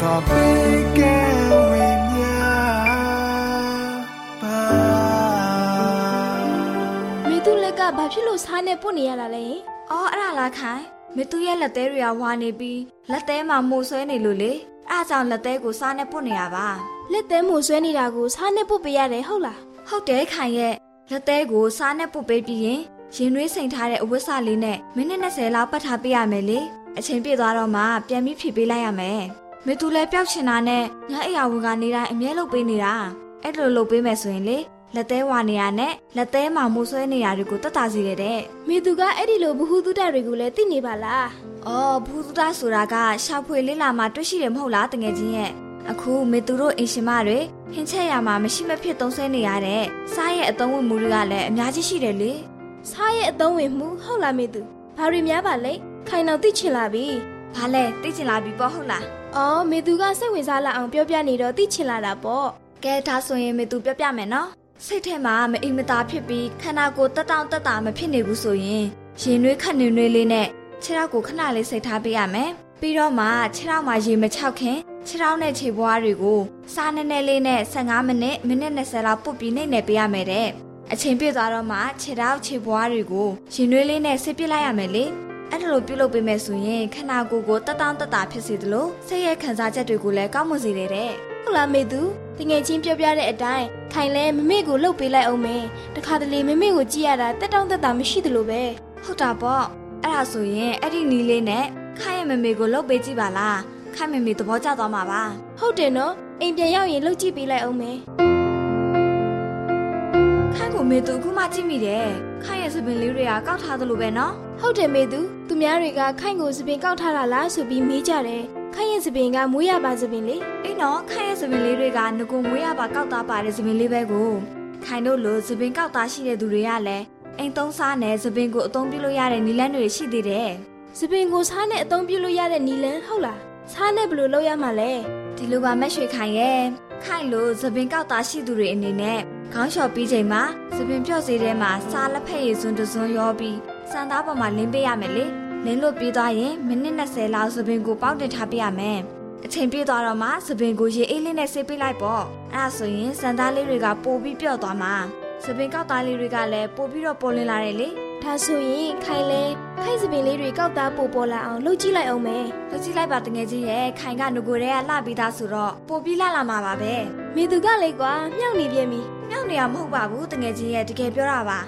စွာပေးကဲဝေမြပါမေသူလက်ကဘာဖြစ်လို့စားနေပုတ်နေရတာလဲ။အော်အဲ့ဒါလားခိုင်။မေသူရဲ့လက်သေးတွေကဝါနေပြီးလက်သေးမှာမို့ဆွဲနေလို့လေ။အဲ့ဒါကြောင့်လက်သေးကိုစားနေပုတ်နေရပါ။လက်သေးမို့ဆွဲနေတာကိုစားနေပုတ်ပေးရတယ်ဟုတ်လား။ဟုတ်တယ်ခိုင်ရဲ့လက်သေးကိုစားနေပုတ်ပေးပြီးရင်ရင်နှွေးစိန်ထားတဲ့အဝတ်စလေးနဲ့မိနစ်20လောက်ပတ်ထားပေးရမယ်လေ။အချိန်ပြည့်သွားတော့မှပြန်ပြီးဖြည့်ပေးလိုက်ရမယ်။ မေသူလည်းပျောက်ချင်တာနဲ့ညအိယာဝန်ကနေတိုင်းအမြဲလုပ်ပေးနေတာအဲ့လိုလုပ်ပေးမယ်ဆိုရင်လေလက်သေးဝါနေရနဲ့လက်သေးမှာမိုးဆွဲနေရတွေကိုတတ်တာစီရတဲ့မေသူကအဲ့ဒီလိုဘ ഹു တုဒတွေကိုလည်းသိနေပါလားအော်ဘ ഹു တုဒဆိုတာကရှာဖွေလေးလာမှတွေ့ရှိတယ်မဟုတ်လားတကယ်ချင်းရဲ့အခုမေသူတို့အင်ရှင်မတွေဟင်းချက်ရမှာမရှိမဖြစ်သုံးဆဲနေရတဲ့စားရဲ့အသုံးဝင်မှုတွေကလည်းအများကြီးရှိတယ်လေစားရဲ့အသုံးဝင်မှုဟုတ်လားမေသူဘာတွေများပါလဲခိုင်တော့သိချင်လာပြီဘာလဲသိချင်လာပြီပေါ့ဟုတ်လား အော်မေသူကစိတ်ဝင်စားလာအောင်ပြောပြနေတော့သိချင်လာတာပေါ့ကဲဒါဆိုရင်မေသူပြောပြမယ်နော်စိတ်ထဲမှာမအိမ်မသာဖြစ်ပြီးခန္ဓာကိုယ်တက်တောင့်တက်တာမဖြစ်နေဘူးဆိုရင်ရင်နှွေးခက်နေနှွေးလေးနဲ့ခြေထောက်ကိုခဏလေးစိတ်ထားပေးရမယ်ပြီးတော့မှခြေထောက်မှာရေမချောက်ခင်ခြေထောက်နဲ့ခြေပွားတွေကိုစားနေနေလေးနဲ့15မိနစ်မိနစ်20လောက်ပုတ်ပြီးနှိမ့်နေပေးရမယ်တဲ့အချိန်ပြည့်သွားတော့မှခြေထောက်ခြေပွားတွေကိုရင်နှွေးလေးနဲ့ဆစ်ပစ်လိုက်ရမယ်လေ အဲ့ဒါလိုပြုလုပ်ပေးမယ်ဆိုရင်ခန္ဓာကိုယ်ကိုတက်တောင့်တက်တာဖြစ်စေသလိုစိတ်ရဲ့ခံစားချက်တွေကိုလည်းကောင်းမွန်စေတယ်တဲ့ဟုတ်လားမေသူတငယ်ချင်းပြောပြတဲ့အတိုင်းခိုင်လဲမမေကိုလှုပ်ပေးလိုက်အောင်မယ်တခါတလေမမေကိုကြည့်ရတာတက်တောင့်တက်တာမရှိသလိုပဲဟုတ်တာပေါ့အဲ့ဒါဆိုရင်အဲ့ဒီနီးလေးနဲ့ခိုင်ရဲ့မမေကိုလှုပ်ပေးကြည့်ပါလားခိုင်မမေသဘောကျသွားမှာပါဟုတ်တယ်နော်အိမ်ပြန်ရောက်ရင်လှုပ်ကြည့်ပေးလိုက်အောင်မယ် ခိုင်ကိုမေသူအခုမှကြည့်မိတယ်ခိုင်ရဲ့စပင်လေးတွေကကောက်ထားသလိုပဲနော်ဟုတ်တယ်မေသူသူများတွေကခိုင်ကိုစပင်ကောက်ထားတာလားဆိုပြီးမေးကြတယ်ခိုင်ရဲ့စပင်ကမွေးရပါစပင်လေအေးနော်ခိုင်ရဲ့စပင်လေးတွေကငကုံမွေးရပါကောက်သားပါတဲ့စပင်လေးပဲကိုခိုင်တို့လိုစပင်ကောက်သားရှိတဲ့သူတွေကလည်းအိမ်သုံးစားနဲ့စပင်ကိုအသုံးပြုလို့ရတဲ့နီလန်းတွေရှိသေးတယ်စပင်ကိုစားနဲ့အသုံးပြုလို့ရတဲ့နီလန်းဟုတ်လားစားနဲ့ဘယ်လိုလုပ်ရမှာလဲဒီလိုပါမက်ရွှေခိုင်ရဲ့ခိုင်လိုစပင်ကောက်သားရှိသူတွေအနေနဲ့ ခေါင်းလျှော်ပြီးချိန်မှာစပင်ပြော့စေးထဲမှာစားလက်ဖက်ရည်စွန်းတစွန်းရောပြီးစံသားပေါ်မှာလင်းပေးရမယ်လေလင်းလို့ပြီးသွားရင်မိနစ်20လောက်စပင်ကိုပေါက်တက်ထားပြရမယ်အချိန်ပြည့်သွားတော့မှစပင်ကိုရေအေးလေးနဲ့ဆေးပေးလိုက်ပေါ့အဲ့ဒါဆိုရင်စံသားလေးတွေကပိုပြီးပြော့သွားမှာစပင်ကောက်သားလေးတွေကလည်းပိုပြီးတော့ပေါ်လင်းလာတယ်လေဒါဆိုရင်ခိုင်လဲခိုင်စပင်လေးတွေကောက်သားပိုပေါ်လာအောင်လှုပ်ကြည့်လိုက်အောင်မယ်လှုပ်ကြည့်လိုက်ပါတငယ်ချင်းရဲ့ခိုင်ကငကိုရဲကလှပြီးသားဆိုတော့ပိုပြီးလှလာမှာပါပဲမိသူကလေကွာမြောက်နေပြန်ပြီမြော က်နေရမဟုတ်ပါဘူးတငယ်ချင်းရဲ့တကယ်ပြောတာပါ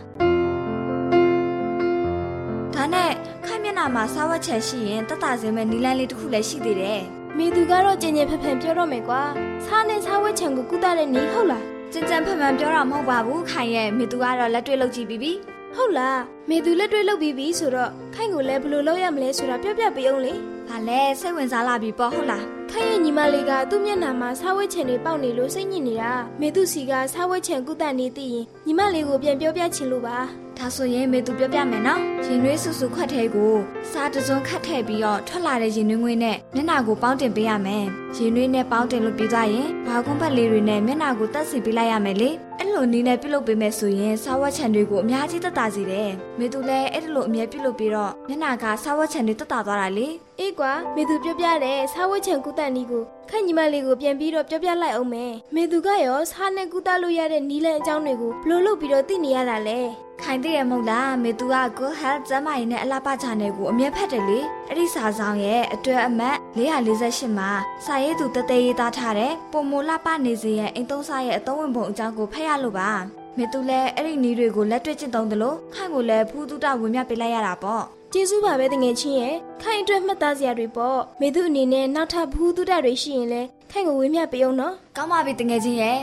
ဒါနဲ့ခိုင်မျက်နှာမှာစားဝတ်ချက်ရှိရင်တတစင်းမဲ့နီလန်းလေးတစ်ခုလည်းရှိသေးတယ်မိသူကတော့ကြင်ကြင်ဖက်ဖက်ပြောတော့မယ်ကွာစားနဲ့စားဝတ်ချံကိုကုသတဲ့နေဟုတ်လားကြင်ကြင်ဖက်ဖက်ပြောတာမဟုတ်ပါဘူးခိုင်ရဲ့မိသူကတော့လက်တွေ့လုပ်ကြည့်ပြီးပြီဟုတ်လားမေသူလက်တွေ့လုပ်ပြီးပြီဆိုတော့ခိုင်ကိုလည်းဘယ်လိုလုပ်ရမလဲဆိုတာပြောပြပေးအောင်လေ။ဟာလဲစိတ်ဝင်စားလာပြီပေါ့ဟုတ်လား။ ခခိုင်ရဲ့ညီမလေးကသူ့မျက်နှာမှာစားဝဲချင်တွေပေါက်နေလို့စိတ်ညစ်နေတာမေသူစီကစားဝဲချင်ကုသနေသိရင်ညီမလေးကိုပြန်ပြောပြချင်လို့ပါဒါဆိုရင်မေသူပြောပြမယ်နော်ရင်နွေးဆူဆူခွက်ထဲကိုစားတစုံခတ်ထည့်ပြီးတော့ထွက်လာတဲ့ရင်နွေးငွေးနဲ့မျက်နှာကိုပေါင်းတင်ပေးရမယ်ရင်နွေးနဲ့ပေါင်းတင်လို့ပြီးသွားရင်ဘာကွန်ဖက်လေးတွေနဲ့မျက်နှာကိုတက်စီပေးလိုက်ရမယ်လေအဲ့ လိုနည်းနဲ့ပြုလုပ်ပေးမယ်ဆိုရင်စားဝတ်ချန်တွေကိုအများကြီးတက်တာစီတယ်မေသူလည်းအဲ့လိုအမြဲပြုလုပ်ပြီးတော့မျက်နှာကစားဝတ်ချန်တွေတက်တာသွားတာလေအေးကွာမေသူပြောပြတဲ့စားဝတ်ချန်ကုသနီကို ခန့်ညီမလေးကိုပြန်ပြီးတော့ပြောပြလိုက်အောင်မယ်မေသူကရောစားနဲ့ကုသလို့ရတဲ့နီးလန်းအကြောင်းတွေကိုဘလို့လုပ်ပြီးတော့သိနေရတာလဲခိုင်တည့်ရမဟုတ်လားမေသူက Good Health ကျန်းမာရေးနဲ့အလားပါချာနယ်ကိုအမြဲဖတ်တယ်လေအဲ့ဒီစာဆောင်ရဲ့အတွဲအမှတ်448မှာစာရေးသူတသေးရေးသားထားတဲ့ပုံမလှပနေစေရဲ့အိမ်သုံးစားရဲ့အသုံးဝင်ပုံအကြောင်းကိုဖတ်ရလို့ပါမေသူလည်းအဲ့ဒီနီးတွေကိုလက်တွေ့ကျင့်သုံးတယ်လို့ခိုင်ကိုလည်းဖူးတုတဝင်မြပေးလိုက်ရတာပေါ့ ကျေးဇူးပါပဲတငယ်ချင်းရဲ့ခိုင်အတွက်မှတ်သားစရာတွေပေါ့မေသူအနေနဲ့နောက်ထပ်ဘူးတုတတွေရှိရင်လဲခိုင်ကိုဝေမျှပေးအောင်နော်ကောင်းပါပြီတငယ်ချင်းရဲ့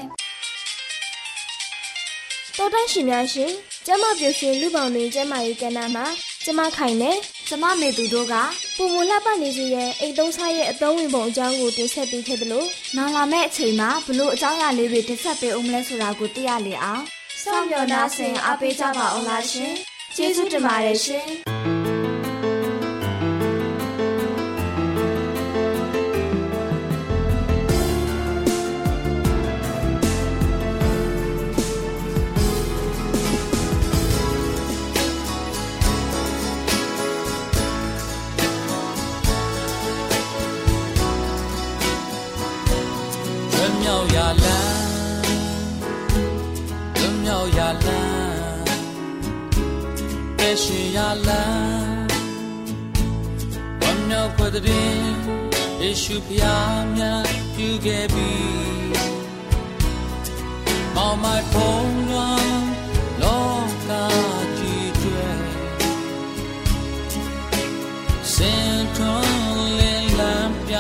တော်တိုင်းရှင်များရှင်ကျမပြူရှင်လူပေါင်းတွင်ကျမရေးကဏ္ဍမှာကျမခိုင်နဲ့ကျမမေသူတို့ကပုံမလှပနေစီရဲ့အိမ်သုံးစားရဲ့အသုံးဝင်ပုံအကြောင်းကိုတင်ဆက်ပေးခဲ့သလိုနောက်လာမယ့်အချိန်မှာဘလို့အကြောင်းအရာလေးတွေတင်ဆက်ပေးအောင်မလဲဆိုတာကိုသိရလေအောင်စောင့်မျှော်နှားဆင်အားပေးကြပါအောင်လားရှင်ကျေးဇူးတင်ပါတယ်ရှင် ဖျားမြတ်ပြုခဲ့ပြီမောင်မိုက်ဖုံးလွန်လောကကြီးတွေစင်ထွန်းလင်းလန်းပြ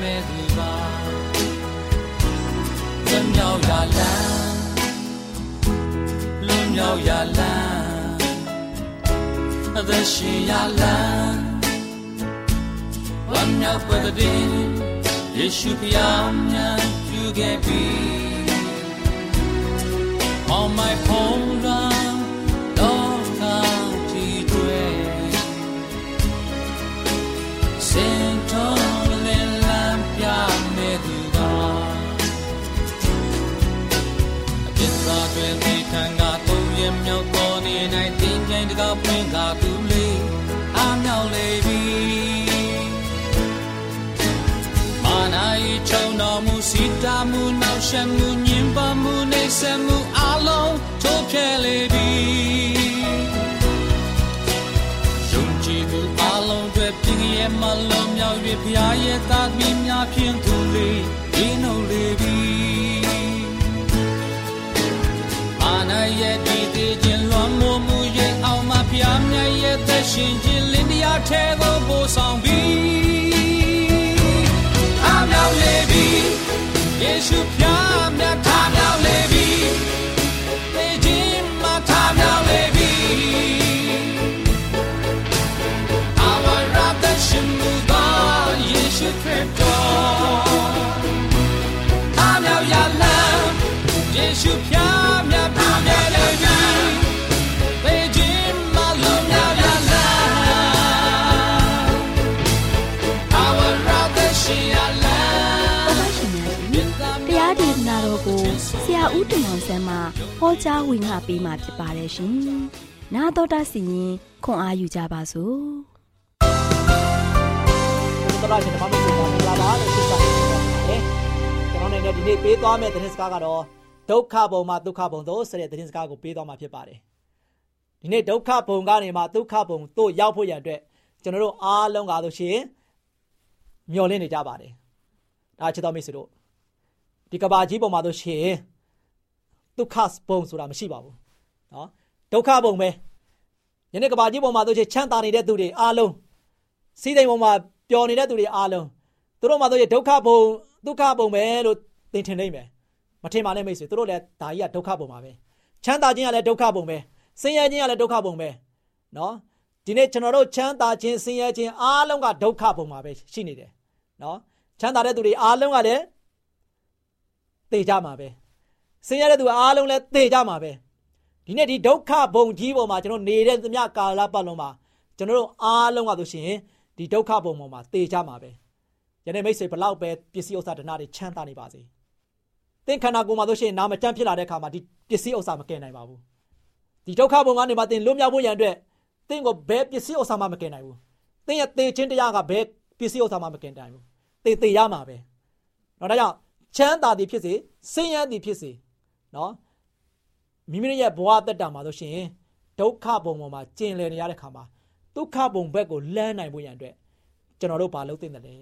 မဲ့သူပါဝမ်းမြောက်ရလန်းလွန်မြောက်ရလန်းအသက်ရှင်ရလန်းဝမ်းမြောက်ပွက်တဲ့ ယေရှုဖျားမြတ်ပြုခဲ့ပြီ On my phone run တော့ကားကြည့်တွေစင်တော်လင်းလန်းပြမဲ့သူကအပြစ်သားတွေဒီခံကသုံးရမြောက်တော်နေနိုင် ရှမှုညင်ပါမှုနေဆက်မှုအလုံးထိုးဖြဲလေပြီယုံကြည်သူအလုံးတွေပြင်းရဲ့မလုံးမြောက်၍ဖျားရဲ့သားသမီးများဖြင့်သူလေးဒီနှုတ်လေပြီအာနာရဲ့ဒီသေးခြင်းလွန်မိုးမှုရဲ့အောင်မဖျားမြတ်ရဲ့သက်ရှင်ခြင်းလင်းတရားထဲသို့ပို့ဆောင်ပြီးအမြောက်လေပြီ ယေရှုဖျားမြတ်ထားမြောက်လေပြီသေခြင်းမထားမြောက်လေပြီ Our redemption God ယေရှုခရစ်တော်အမြောက်ရလမ်းယေရှုဖျား ရာဦးတင်အောင်ဆန်းမှဟောကြားဝင်ငါပေးมาဖြစ်ပါတယ်ရှင်။나တော်တာစီရင်ခွန်အားယူကြပါစို့။တော်လာရှင်ဓမ္မမိတ်ဆွေများမင်္ဂလာပါလို့ပြောပါတယ်။ကျွန်တော်နိုင်တဲ့ဒီနေ့ပေးသွားမယ့်သတင်းစကားကတော့ဒုက္ခဘုံမှဒုက္ခဘုံသို့ဆိုတဲ့သတင်းစကားကိုပေးသွားမှာဖြစ်ပါတယ်။ဒီနေ့ဒုက္ခဘုံကနေမှဒုက္ခဘုံသို့ရောက်ဖို့ရန်အတွက်ကျွန်တော်တို့အားလုံးကားလို့ရှိရင်မျှော်လင့်နေကြပါတယ်။ဒါချစ်တော်မိတ်ဆွေတို့ဒီကဘာကြီးပုံမှာတို့ရှိရင် ဒုက္ခဘုံဆိုတာမရှိပါဘူး။နော်ဒုက္ခဘုံပဲယနေ့ကဘာကြီးပုံမှာတို့ရှိချမ်းသာနေတဲ့သူတွေအားလုံးစီးစိမ်ပုံမှာပျော်နေတဲ့သူတွေအားလုံးသူတို့မှာတို့ရှိဒုက္ခဘုံဒုက္ခဘုံပဲလို့သင်ထင်နေမယ်မထင်ပါနဲ့မိတ်ဆွေသူတို့လည်းဒါကြီးကဒုက္ခဘုံပါပဲချမ်းသာခြင်းကလည်းဒုက္ခဘုံပဲဆင်းရဲခြင်းကလည်းဒုက္ခဘုံပဲနော်ဒီနေ့ကျွန်တော်တို့ချမ်းသာခြင်းဆင်းရဲခြင်းအားလုံးကဒုက္ခဘုံမှာပဲရှိနေတယ်နော်ချမ်းသာတဲ့သူတွေအားလုံးကလည်းသေကြမှာပဲ ဆင်းရဲတဲ့သူအားလုံးလည်းသေကြမှာပဲဒီနေ့ဒီဒုက္ခဘုံကြီးပေါ်မှာကျွန်တော်နေတဲ့သမျှကာလပတ်လုံးမှာကျွန်တော်တို့အားလုံးကဆိုရှင်ဒီဒုက္ခဘုံပေါ်မှာသေကြမှာပဲယနေ့မိတ်ဆွေဘလောက်ပဲပစ္စည်းဥစ္စာဒနာတွေချမ်းသာနေပါစေသင်ခန္ဓာကိုယ်မှာဆိုရှင်နာမကျန်းဖြစ်လာတဲ့အခါမှာဒီပစ္စည်းဥစ္စာမကယ်နိုင်ပါဘူးဒီဒုက္ခဘုံကနေမှသင်လွတ်မြောက်ဖို့ရန်အတွက်သင်ကိုဘယ်ပစ္စည်းဥစ္စာမှမကယ်နိုင်ဘူးသင်ရဲ့သေခြင်းတရားကဘယ်ပစ္စည်းဥစ္စာမှမကယ်နိုင်ဘူးသင်သေရမှာပဲနော်ဒါကြောင့်ချမ်းသာသည်ဖြစ်စေဆင်းရဲသည်ဖြစ်စေ နော်မိမိရဲ့ဘဝတက်တာမှာဆိုရှင်ဒုက္ခပုံပေါ်မှာကျင်လည်နေရတဲ့ခါမှာဒုက္ခပုံဘက်ကိုလမ်းနိုင်ဖို့ရန်အတွက်ကျွန်တော်တို့ဘာလုပ်သင့်တယ်လဲ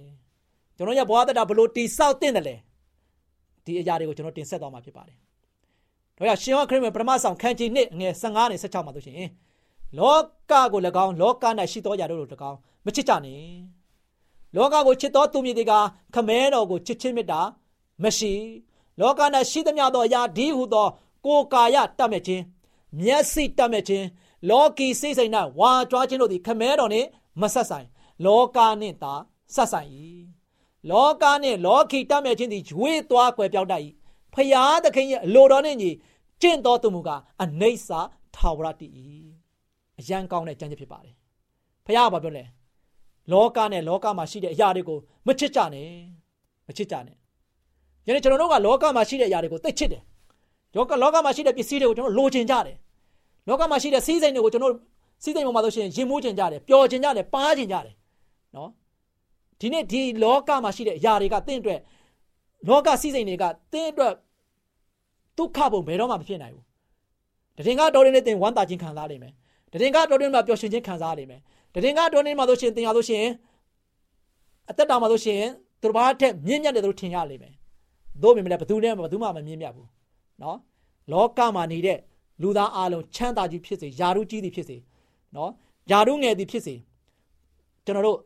ကျွန်တော်ရဲ့ဘဝတက်တာဘလို့တိဆောက်သင့်တယ်လဲဒီအရာတွေကိုကျွန်တော်တင်ဆက်သွားမှာဖြစ်ပါတယ်။ဒါကြောင့်ရှင်ဟောခရစ်ဝင်ပထမဆောင်ခန်းကြီး1ငယ်15နဲ့16မှာဆိုရှင်လောကကို၎င်းလောက၌ရှိသောအရာတို့ကို၎င်းမချစ်ကြနှင့်လောကကိုချစ်သောသူမြေတွေကခမဲတော်ကိုချစ်ချင်းမေတ္တာမရှိ လောက၌ရှိသမျှသောအရာဒီဟုသော ကိုယ်ကာယတတ်မဲ့ခြင်းမျက်စိတတ်မဲ့ခြင်းလောကီစိတ်စိတ်၌ဝါကြွားခြင်းတို့သည်ခမဲတော်နှင့်မဆက်ဆိုင် လောကနှင့်သာဆက်ဆိုင်၏လောကနှင့်လောကီတတ်မဲ့ခြင်းသည်ရွေးသွားကွယ်ပြောက်တတ်၏ဖျားသခင်ရဲ့အလိုတော်နှင့်ညီကျင့်တော်သူမူကားအနိစ္စထာဝရတည်၏အရန်ကောင်းတဲ့ကြံ့ချက်ဖြစ်ပါတယ်ဖျားကဘာပြောလဲလောကနဲ့လောကမှာရှိတဲ့အရာတွေကိုမချစ်ကြနဲ့မချစ်ကြနဲ့ ယနေ့ကျွန်တော်တို့ကလောကမှာရှိတဲ့အရာတွေကိုသိချစ်တယ်လောကလောကမှာရှိတဲ့ပစ္စည်းတွေကိုကျွန်တော်လိုချင်ကြတယ်လောကမှာရှိတဲ့စီးစိမ်တွေကိုကျွန်တော်စီးစိမ်ပေါ်မှာဆိုရှင်ရင်မိုးချင်ကြတယ်ပျော်ချင်ကြတယ်ပါးချင်ကြတယ်နော်ဒီနေ့ဒီလောကမှာရှိတဲ့အရာတွေကတင့်အတွက်လောကစီးစိမ်တွေကတင့်အတွက်ဒုက္ခပုံဘယ်တော့မှမဖြစ်နိုင်ဘူးတရင်ကတော်ရင်နဲ့တင်ဝမ်းသာခြင်းခံစားနိုင်မယ်တရင်ကတော်ရင်မှာပျော်ရွှင်ခြင်းခံစားနိုင်မယ်တရင်ကတော်ရင်မှာဆိုရှင်တင်ရဆိုရှင်အသက်တာမှာဆိုရှင်သူတစ်ပါးထက်မြင့်မြတ်တယ်လို့ထင်ရလိမ့်မယ် သို့ပေမဲ့ဘယ်သူနဲ့မှဘယ်သူမှမမြင့်မြတ်ဘူးနော်လောကမှာနေတဲ့လူသားအလုံးချမ်းသာကြီးဖြစ်စေယာရုကြီးသည်ဖြစ်စေနော်ယာရုငယ်သည်ဖြစ်စေကျွန်တော်တို့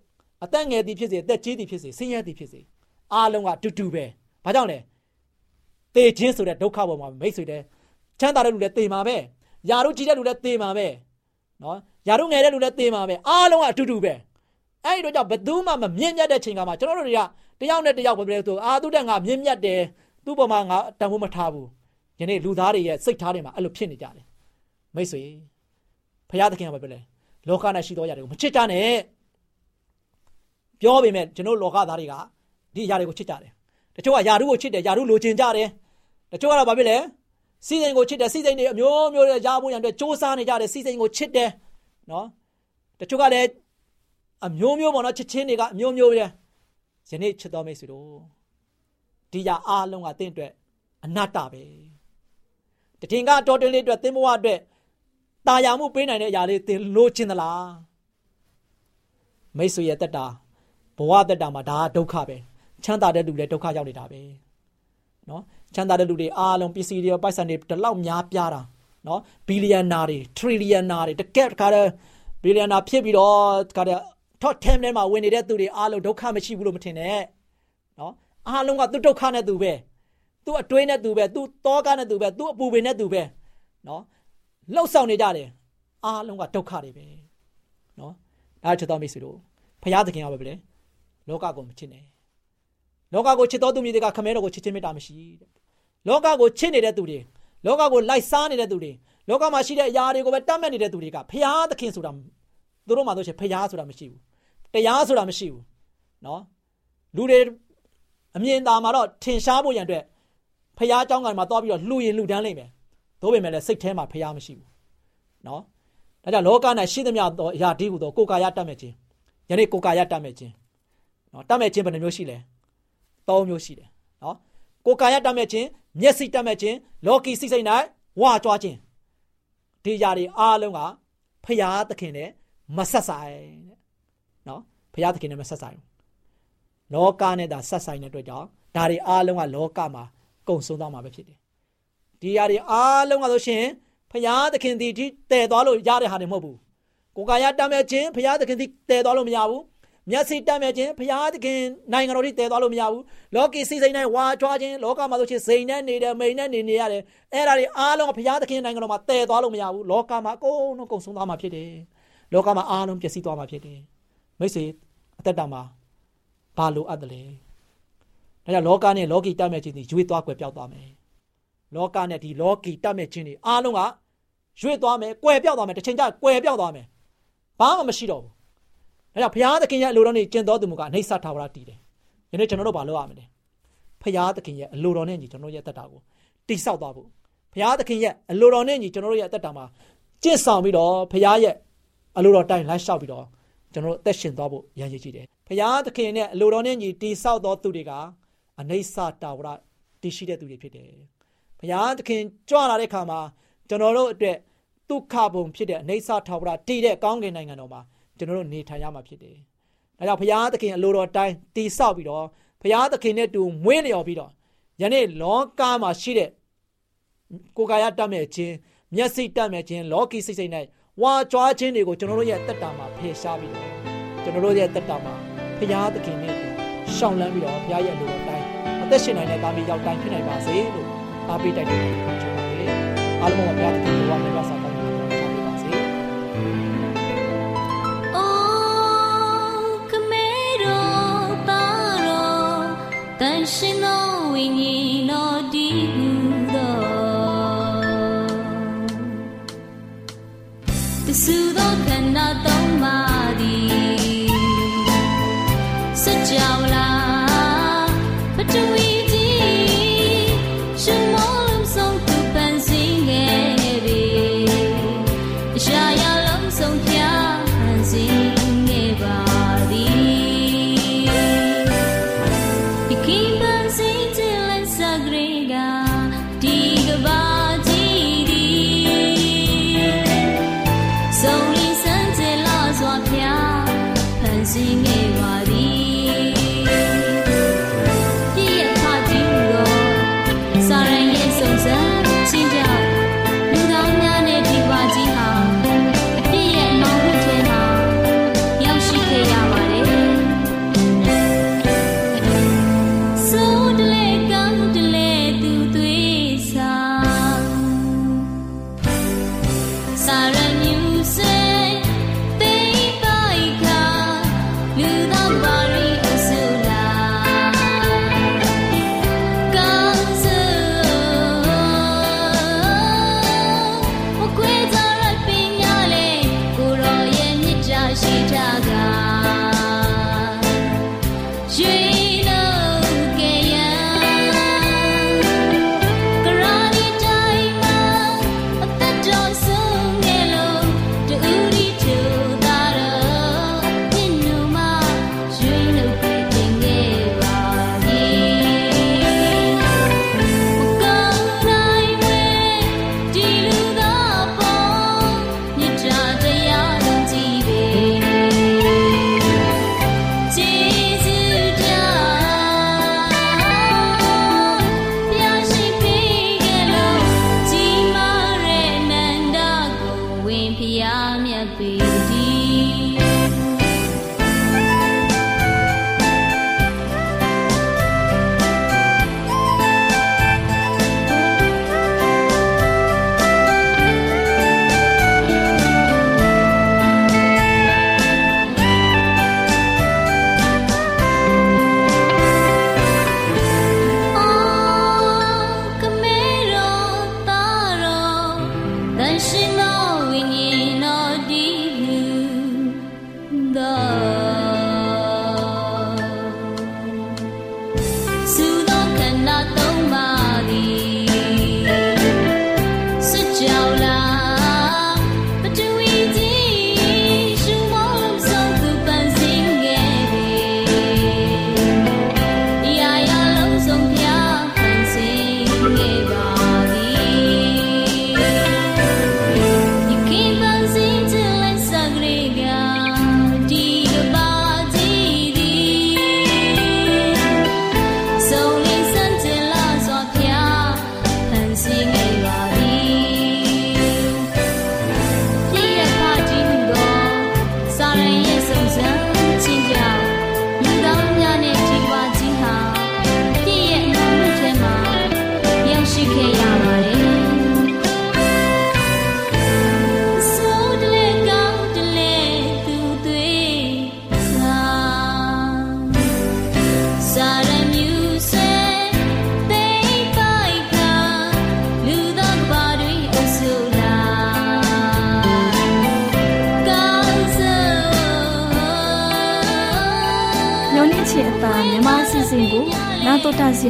အသက်ငယ်သည်ဖြစ်စေအသက်ကြီးသည်ဖြစ်စေဆင်းရဲသည်ဖြစ်စေအားလုံးကတူတူပဲဘာကြောင့်လဲတေခြင်းဆိုတဲ့ဒုက္ခပေါ်မှာမိတ်ဆွေတဲ့ချမ်းသာတဲ့လူလည်းတေမှာပဲယာရုကြီးတဲ့လူလည်းတေမှာပဲနော်ယာရုငယ်တဲ့လူလည်းတေမှာပဲအားလုံးကအတူတူပဲအဲ့ဒီတော့ကြောင့်ဘယ်သူမှမမြင့်မြတ်တဲ့ချိန်ကမှကျွန်တော်တို့တွေက တယောက်နဲ့တယောက်ပဲပြောဆိုအာသူတက်ငါမြင့်မြတ်တယ်သူ့ပေါ်မှာငါတန်ဖိုးမထားဘူးယနေ့လူသားတွေရဲ့စိတ်ထားတွေမှာအဲ့လိုဖြစ်နေကြတယ်မိတ်ဆွေဖရာသခင်ကပြောလဲလောက၌ရှိသောຢာတွေကိုမချစ်ကြနဲ့ပြောပေမဲ့ကျွန်တော်လောကသားတွေကဒီຢာတွေကိုချစ်ကြတယ်တချို့ကຢာရုကိုချစ်တယ်ຢာရုလိုချင်ကြတယ်တချို့ကတော့ဘာဖြစ်လဲစီစိန်ကိုချစ်တယ်စီစိန်တွေအမျိုးမျိုးတွေရားဖို့ရန်အတွက်စ조사နေကြတယ်စီစိန်ကိုချစ်တယ်နော်တချို့ကလည်းအမျိုးမျိုးပေါ့နော်ချစ်ချင်းတွေကအမျိုးမျိုးပဲ ယနေ့ချစ်တော်မိတ်ဆွေတို့ဒီຢာအားလုံးကတင့်အတွက်အနတ္တပဲတတင်ကတော်တင်လေးအတွက်သင်ဘဝအတွက်တာယာမှုပေးနိုင်တဲ့အရာလေးသင်လိုချင်သလားမိတ်ဆွေရဲ့တက်တာဘဝတက်တာမှာဒါဒုက္ခပဲချမ်းသာတဲ့လူလည်းဒုက္ခရောက်နေတာပဲနော်ချမ်းသာတဲ့လူတွေအားလုံးပစ္စည်းတွေပိုက်ဆံတွေဒီလောက်များပြားတာနော်ဘီလီယံနာတွေထရီလီယံနာတွေတကယ်တခါတည်းဘီလီယံနာဖြစ်ပြီးတော့တခါတည်း top 10ထဲမှာဝင်နေတဲ့သူတွေအားလုံးဒုက္ခမရှိဘူးလို့မထင်နဲ့နော်အားလုံးကသူဒုက္ခနဲ့သူပဲသူ့အတွင်းနဲ့သူပဲသူ့တောကနဲ့သူပဲသူ့အပူပင်နဲ့သူပဲနော်လှုပ်ဆောင်နေကြတယ်အားလုံးကဒုက္ခတွေပဲနော်ဒါချစ်တော်မိတ်ဆွေတို့ဖရာသခင်ကပဲလေလောကကိုမချစ်နဲ့လောကကိုချစ်တော်သူမျိုးတွေကခမဲတော်ကိုချစ်ချင်းမေတ္တာမရှိတဲ့လောကကိုချစ်နေတဲ့သူတွေလောကကိုလိုက်စားနေတဲ့သူတွေလောကမှာရှိတဲ့အရာတွေကိုပဲတတ်မှတ်နေတဲ့သူတွေကဖရာသခင်ဆိုတာသူတို့မှဆိုရှင်ဖရာဆိုတာမရှိဘူး တရားဆိုတာမရှိဘူးနော်လူတွေအမြင်သာမှာတော့ထင်ရှားဖို့ရန်အတွက်ဖះเจ้าကမှာသွားပြီးတော့လှူရင်လှူဒန်းလိမ့်မယ်သို့ပေမဲ့လည်းစိတ်ထဲမှာဖះမရှိဘူးနော်ဒါကြောင့်လောက၌ရှိသမျှသောအရာဒီဟုသောကိုယ်ကာယတတ်မဲ့ခြင်းယနေ့ကိုယ်ကာယတတ်မဲ့ခြင်းနော်တတ်မဲ့ခြင်းဘယ်နှမျိုးရှိလဲ၃မျိုးရှိတယ်နော်ကိုယ်ကာယတတ်မဲ့ခြင်းမျက်စိတတ်မဲ့ခြင်းလောကီစိတ်စိတ်၌ဝါကြွားခြင်းဒီຢာတွေအားလုံးကဖះသခင်နဲ့မဆက်ဆိုင်တဲ့ နော်ဖះသခင်နဲ့မဆက်ဆိုင်ဘူးလောကနဲ့သာဆက်ဆိုင်တဲ့အတွက်ကြောင့်ဒါတွေအားလုံးကလောကမှာကုံဆုံးသွားမှာပဲဖြစ်တယ်ဒီຢာတွေအားလုံးကဆိုရှင်ဖရာသခင်ဒီတည်သွားလို့ရတဲ့ဟာတွေမဟုတ်ဘူးကိုကာယတတ်မဲ့ခြင်းဖရာသခင်ဒီတည်သွားလို့မရဘူးမျက်စိတတ်မဲ့ခြင်းဖရာသခင်နိုင်ငံတော်ဒီတည်သွားလို့မရဘူးလောကီစိစိမ်နဲ့ဝါကြွားခြင်းလောကမှာဆိုရှင်စိန်နဲ့နေတယ်မိန်နဲ့နေနေရတယ်အဲ့ဒါတွေအားလုံးကဖရာသခင်နိုင်ငံတော်မှာတည်သွားလို့မရဘူးလောကမှာအကုန်လုံးကုံဆုံးသွားမှာဖြစ်တယ်လောကမှာအားလုံးပျက်စီးသွားမှာဖြစ်တယ် မိတ်ဆွေအသက်တာမှာဘာလိုအပ်တယ်လဲဒါကြောင့်လောကနဲ့လောကီတတ်မဲ့ခြင်းတွေရွေ့သွားကွယ်ပြောက်သွားမယ်လောကနဲ့ဒီလောကီတတ်မဲ့ခြင်းတွေအားလုံးကရွေ့သွားမယ်ကွယ်ပြောက်သွားမယ်တစ်ချိန်ကျကွယ်ပြောက်သွားမယ်ဘာမှမရှိတော့ဘူးဒါကြောင့်ဘုရားသခင်ရဲ့အလိုတော်နဲ့ကျင့်တော်သူမူကအနိစ္စထာဝရတည်တယ်ယနေ့ကျွန်တော်တို့ဘာလုပ်ရမလဲဘုရားသခင်ရဲ့အလိုတော်နဲ့ညီကျွန်တော်ရဲ့တက်တာကိုတိဆောက်သွားဖို့ဘုရားသခင်ရဲ့အလိုတော်နဲ့ညီကျွန်တော်တို့ရဲ့တက်တာမှာကျင့်ဆောင်ပြီးတော့ဘုရားရဲ့အလိုတော်တိုင်းလမ်းလျှောက်ပြီးတော့ ကျွန်တော်တို့အသက်ရှင်သွားဖို့ရည်ရည်ကြည့်တယ်။ဘုရားသခင်နဲ့အလိုတော်နဲ့ညီတိဆောက်သောသူတွေကအနိစ္စတာဝရတည်ရှိတဲ့သူတွေဖြစ်တယ်။ဘုရားသခင်ကြွလာတဲ့အခါမှာကျွန်တော်တို့အတွက်ဒုက္ခဘုံဖြစ်တဲ့အနိစ္စတာဝရတည်တဲ့ကောင်းကင်နိုင်ငံတော်မှာကျွန်တော်တို့နေထိုင်ရမှာဖြစ်တယ်။ဒါကြောင့်ဘုရားသခင်အလိုတော်တိုင်းတိဆောက်ပြီးတော့ဘုရားသခင်နဲ့တူမွေးလျော်ပြီးတော့ယနေ့လောကမှာရှိတဲ့ကိုယ်ကာယတတ်မဲ့ခြင်းမျက်စိတတ်မဲ့ခြင်းလောကီစိတ်စိတ်၌ ဝါကြွားခြင်းတွေကိုကျွန်တော်တို့ရဲ့တက်တာမှာဖယ်ရှားပြီးတော့ကျွန်တော်တို့ရဲ့တက်တာမှာဘုရားသခင်နဲ့ရှောင်လန်းပြီးတော့ဘုရားရဲ့လူတော်တိုင်းအသက်ရှင်နိုင်တဲ့သားမီးရောက်တိုင်းဖြစ်နိုင်ပါစေလို့အားပေးတိုက်တွန်းချင်ပါတယ်အားလုံးကဘုရားသခင်ဘဝနဲ့ပါစားတိုင်းချပေး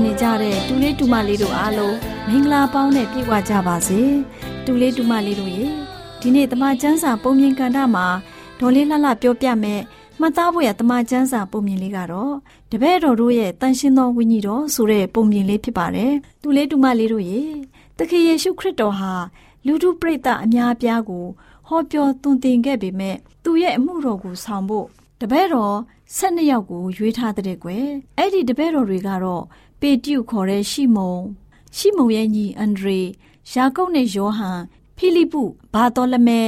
နေကြတဲ့တူလေးတူမလေးတို့အားလုံးမင်္ဂလာပေါင်းနဲ့ပြည့်ဝကြပါစေတူလေးတူမလေးတို့ရေဒီနေ့တမချန်းစာပုံမြင်ကန်တာမှာဒေါ်လေးလှလှပြောပြမယ်မှတ်သားဖို့ရတမချန်းစာပုံမြင်လေးကတော့တပည့်တော်တို့ရဲ့တန်ရှင်းသောဝိညာဉ်တော်ဆိုတဲ့ပုံမြင်လေးဖြစ်ပါတယ်တူလေးတူမလေးတို့ရေသခင်ယေရှုခရစ်တော်ဟာလူထုပရိသတ်အများအပြားကိုဟောပြောသွန်သင်ခဲ့ပေမဲ့သူ့ရဲ့အမှုတော်ကိုဆောင်ဖို့ တပည့်တော်၁၂ယောက်ကိုရွေးထားတဲ့ကွယ်အဲ့ဒီတပည့်တော်တွေကတော့ပေတျုခေါ်တဲ့ရှီမုန်ရှီမုန်ရဲ့ညီအန်ဒရေယာကုပ်နဲ့ယောဟန်ဖိလိပုဘာတော်လမဲ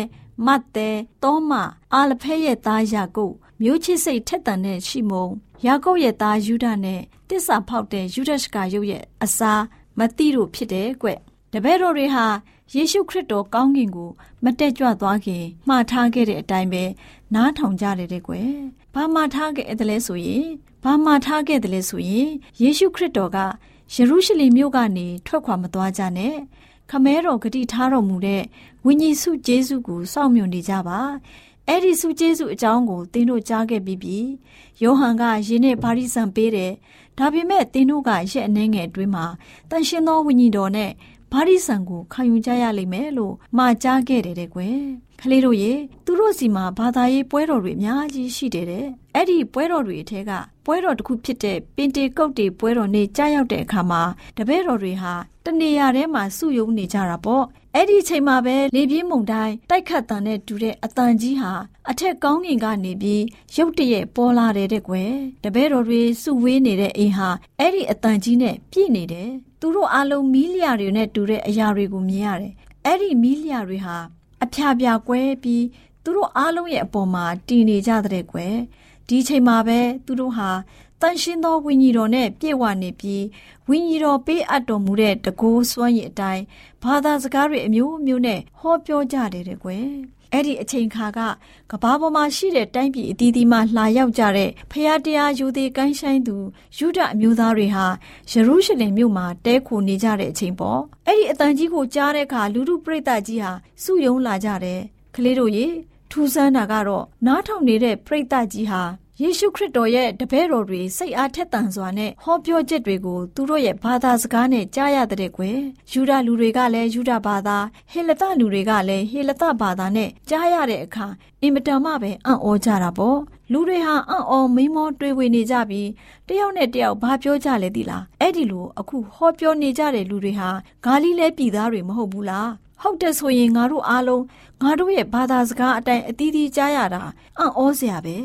မတ်တဲတောမအာလဖဲရဲ့သားယာကုပ်မျိုးချစ်စိတ်ထက်သန်တဲ့ရှီမုန်ယာကုပ်ရဲ့သားယူဒနဲ့တစ္ဆာဖောက်တဲ့ယူဒရှကာရုပ်ရဲ့အစားမတိတို့ဖြစ်တယ်ကွတပည့်တော်တွေဟာ ယေရှုခရစ်တော်ကောင်းကင်ကို မတက်ကြွသွားခင်မှားထားခဲ့တဲ့အတိုင်းပဲနားထောင်ကြတယ်တဲ့ကွယ်။ဘာမှားထားခဲ့တယ်လဲဆိုရင်ဘာမှားထားခဲ့တယ်လဲဆိုရင်ယေရှုခရစ်တော်ကယေရုရှလင်မြို့ကနေထွက်ခွာမသွားကြနဲ့ခမဲတော်ဂတိထားတော်မူတဲ့ဝိညာဉ်စုကျေးဇူးကိုစောင့်မျှော်နေကြပါအဲ့ဒီစုကျေးဇူးအကြောင်းကိုသင်တို့ကြားခဲ့ပြီးပြီယောဟန်ကယင်းနဲ့ဗာရိဇံပေးတယ်ဒါပေမဲ့သင်တို့ကရက်အနှဲငယ်အတွင်းမှာတန်ရှင်သောဝိညာဉ်တော်နဲ့ ဘာရိဆန်ကိုခံယူကြရလိမ့်မယ်လို့မှာကြားခဲ့တယ်တဲ့ကွယ်ကလေးတို့ရေသူတို့စီမှာဘာသာရေးပွဲတော်တွေအများကြီးရှိတယ်တဲ့အဲ့ဒီပွဲတော်တွေအထက်ကပွဲတော်တစ်ခုဖြစ်တဲ့ပင်တေကုတ်တေပွဲတော်နေ့ကြားရောက်တဲ့အခါမှာတပည့်တော်တွေဟာတနေရာထဲမှာစုယုံနေကြတာပေါ့ အဲ့ဒီချိန်မှာပဲလေပြင်းမုန်တိုင်းတိုက်ခတ်တန်တဲ့တူတဲ့အတန်ကြီးဟာအထက်ကောင်းကင်ကနေပြီးရုတ်တရက်ပေါ်လာတယ်တဲ့ကွယ်တပည့်တော်တွေစုဝေးနေတဲ့အိမ်ဟာအဲ့ဒီအတန်ကြီးနဲ့ပြည့်နေတယ်သူတို့အလုံးမီးလျာတွေနဲ့တူတဲ့အရာတွေကိုမြင်ရတယ်အဲ့ဒီမီးလျာတွေဟာအဖျားပြာကွဲပြီးသူတို့အားလုံးရဲ့အပေါ်မှာတည်နေကြတဲ့ကွယ်ဒီချိန်မှာပဲသူတို့ဟာ တန်ရှင်းသောဝိညာဉ်တော်နဲ့ပြည့်ဝနေပြီးဝိညာဉ်တော်ပေးအပ်တော်မူတဲ့တကိုးစွမ်းရည်အတိုင်းဘာသာစကားတွေအမျိုးမျိုးနဲ့ဟောပြောကြတယ်တဲ့ကွယ်အဲ့ဒီအချိန်ခါကကဘာပေါ်မှာရှိတဲ့တိုင်းပြည်အသီးသီးမှလာရောက်ကြတဲ့ဖျားတရားယူသည်ကိုင်းဆိုင်သူယူဒအမျိုးသားတွေဟာယေရုရှလင်မြို့မှာတဲခိုနေကြတဲ့အချိန်ပေါ့အဲ့ဒီအတန်ကြီးကိုကြားတဲ့အခါလူလူပရိသတ်ကြီးဟာစုယုံလာကြတယ်ကလေးတို့ရေထူးဆန်းတာကတော့နားထောင်နေတဲ့ပရိသတ်ကြီးဟာ ယေရှုခရစ်တော်ရဲ့တပည့်တော်တွေစိတ်အားထက်သန်စွာနဲ့ဟောပြောချက်တွေကိုသူတို့ရဲ့ဘာသာစကားနဲ့ကြားရတဲ့ကွယ်ယူဒလူတွေကလည်းယူဒဘာသာဟေလသလူတွေကလည်းဟေလသဘာသာနဲ့ကြားရတဲ့အခါအင်မတန်မှပဲအံ့ဩကြတာပေါ့လူတွေဟာအံ့ဩမိမောတွေးဝေနေကြပြီးတယောက်နဲ့တယောက်ဘာပြောကြလဲသီလားအဲ့ဒီလိုအခုဟောပြောနေကြတဲ့လူတွေဟာဂါလိလဲပြည်သားတွေမဟုတ်ဘူးလားဟုတ်တယ်ဆိုရင်ငါတို့အားလုံးငါတို့ရဲ့ဘာသာစကားအတိုင်းအသီးသီးကြားရတာအံ့ဩစရာပဲ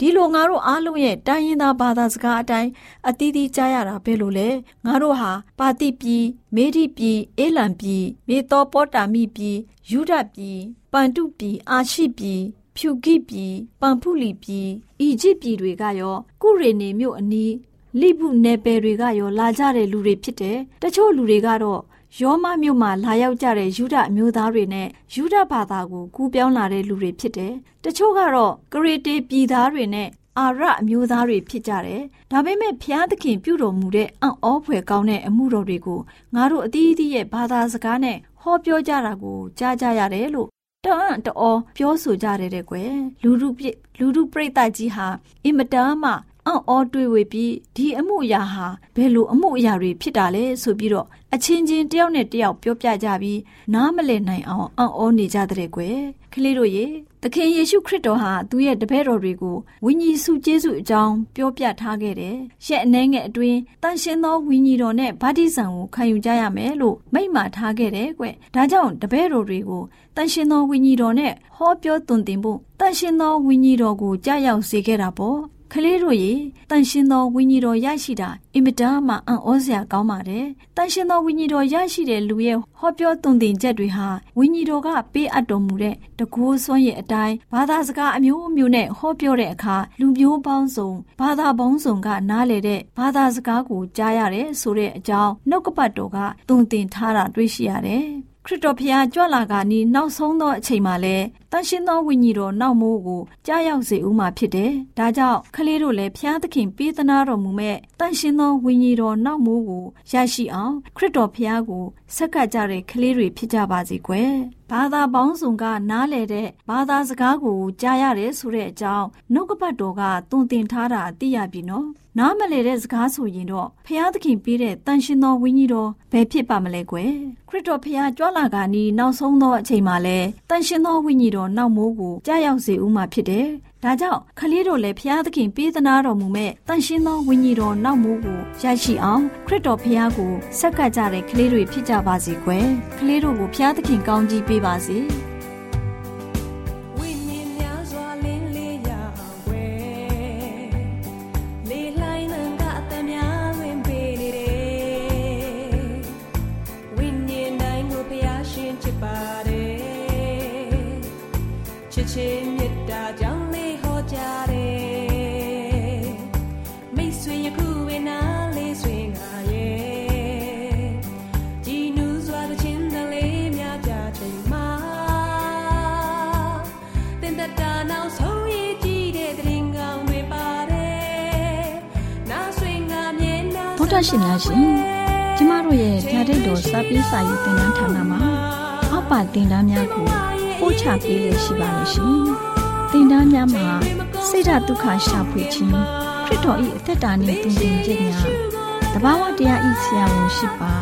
ဒီလိုငါတို့အားလုံးရဲ့တိုင်းရင်းသားဘာသာစကားအတိုင်းအသီးသီးကြားရတာပဲလို့လေငါတို့ဟာပါတိပြည်မေဒီပြည်အေလံပြည်မေသောပေါတာမိပြည်ယူဒပြည်ပန်တုပြည်အာရှိပြည်ဖြူကိပြည်ပန်ဖုလီပြည်အီဂျစ်ပြည်တွေကရောကုရေနေမြို့အနီးလိပုနယ်ပယ်တွေကရောလာကြတဲ့လူတွေဖြစ်တယ်တချို့လူတွေကတော့ ယောမမြို့မှာလာရောက်ကြတဲ့ယူဒအမျိုးသားတွေနဲ့ယူဒဘာသာကိုကူးပြောင်းလာတဲ့လူတွေဖြစ်တယ်။တချို့ကတော့ဂရေတေပြည်သားတွေနဲ့အာရအမျိုးသားတွေဖြစ်ကြတယ်။ဒါပေမဲ့ဖျားသခင်ပြုတော်မူတဲ့အံ့ဩဖွယ်ကောင်းတဲ့အမှုတော်တွေကိုငါတို့အသီးသီးရဲ့ဘာသာစကားနဲ့ဟောပြောကြတာကိုကြားကြရတယ်လို့တအံ့တော်ပြောဆိုကြတယ်တဲ့ကွယ်လူလူပြလူလူပြိတ္တကြီးဟာအင်မတန်မှ အံ့ဩတွေးဝေပြီးဒီအမှုအရာဟာဘယ်လိုအမှုအရာတွေဖြစ်တာလဲဆိုပြီးတော့အချင်းချင်းတယောက်နဲ့တယောက်ပြောပြကြပြီးနားမလည်နိုင်အောင်အံ့ဩနေကြတဲ့ကွယ်ကလေးတို့ရေသခင်ယေရှုခရစ်တော်ဟာသူ့ရဲ့တပည့်တော်တွေကိုဝိညာဉ်စုကျေးဇူးအကြောင်းပြောပြထားခဲ့တယ်။ရက်အနှဲငယ်အတွင်းတန်ရှင်းသောဝိညာဉ်တော်နဲ့ဗတ္တိဇံကိုခံယူကြရမယ်လို့မိန့်မာထားခဲ့တယ်ကွ။ဒါကြောင့်တပည့်တော်တွေကိုတန်ရှင်းသောဝိညာဉ်တော်နဲ့ဟောပြောသွန်သင်ဖို့တန်ရှင်းသောဝိညာဉ်တော်ကိုကြားရောက်စေခဲ့တာပေါ့။ ကလေးတို့ရေတန်ရှင်သောဝိညာဉ်တော်ရရှိတာအင်မတန်မှအံ့ဩစရာကောင်းပါတယ်။တန်ရှင်သောဝိညာဉ်တော်ရရှိတဲ့လူရဲ့ဟောပြောသွန်သင်ချက်တွေဟာဝိညာဉ်တော်ကပေးအပ်တော်မူတဲ့တကူစွမ်းရဲ့အတိုင်းဘာသာစကားအမျိုးမျိုးနဲ့ဟောပြောတဲ့အခါလူမျိုးပေါင်းစုံဘာသာပေါင်းစုံကနားလေတဲ့ဘာသာစကားကိုကြားရတယ်ဆိုတဲ့အကြောင်းနှုတ်ကပတ်တော်ကသွန်သင်ထားတာတွေ့ရှိရတယ်။ ခရစ်တော်ဖျားကြွလာကနီးနောက်ဆုံးသောအချိန်မှာလဲတန်ရှင်းသောဝိညာဉ်တော်နောက်မိုးကိုကြားရောက်စေဦးမှာဖြစ်တယ်။ဒါကြောင့်ကလေးတို့လည်းဖျားသခင်ပေးသနာတော်မူမဲ့တန်ရှင်းသောဝိညာဉ်တော်နောက်မိုးကိုရရှိအောင်ခရစ်တော်ဖျားကိုဆက်ကပ်ကြတဲ့ကလေးတွေဖြစ်ကြပါစေကွယ်။ဘာသာပေါင်းစုံကနားလေတဲ့ဘာသာစကားကိုကြားရတယ်ဆိုတဲ့အကြောင်းနှုတ်ကပတ်တော်ကသွန်သင်ထားတာသိရပြီနော်။ နားမလည်တဲ့စကားဆိုရင်တော့ဖျားသခင်ပေးတဲ့တန်ရှင်သောဝိညာဉ်တော်ဘယ်ဖြစ်ပါမလဲကွယ်ခရစ်တော်ဖျားကြွလာကနီးနောက်ဆုံးသောအချိန်မှာလဲတန်ရှင်သောဝိညာဉ်တော်နောက်မိုးကိုကြားရောက်စေဦးမှာဖြစ်တယ်ဒါကြောင့်ခလေးတို့လည်းဖျားသခင်ပေးသနာတော်မူမဲ့တန်ရှင်သောဝိညာဉ်တော်နောက်မိုးကိုရရှိအောင်ခရစ်တော်ဖျားကိုဆက်ကပ်ကြတဲ့ကလေးတွေဖြစ်ကြပါစေကွယ်ကလေးတို့ကိုဖျားသခင်ကောင်းကြီးပေးပါစေ တော်ရှင်များရှင်ကျမတို့ရဲ့ဓာတ်တော်စပေးစာယူတင်နန်းဌာနမှာအောက်ပါတင်ဒားများကိုပို့ချပေးလေရှိပါလို့ရှင်တင်ဒားများမှာဆိဒ္ဓတုခရှာဖွေခြင်းခရစ်တော်၏အသက်တာနှင့်တုန်တင်ခြင်းများတဘာဝတရားဤဆရာဝန်ရှိပါ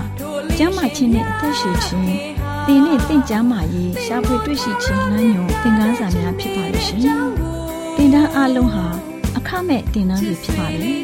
ကျမ်းမာခြင်းနှင့်အသက်ရှိခြင်းသင်နှင့်တင့်ကြမာရေးရှာဖွေတွေ့ရှိခြင်းနှံ့ညွန်သင်ခန်းစာများဖြစ်ပါလို့ရှင်တင်ဒားအလုံးဟာအခမဲ့တင်ဒားတွေဖြစ်ပါလေဖြစ်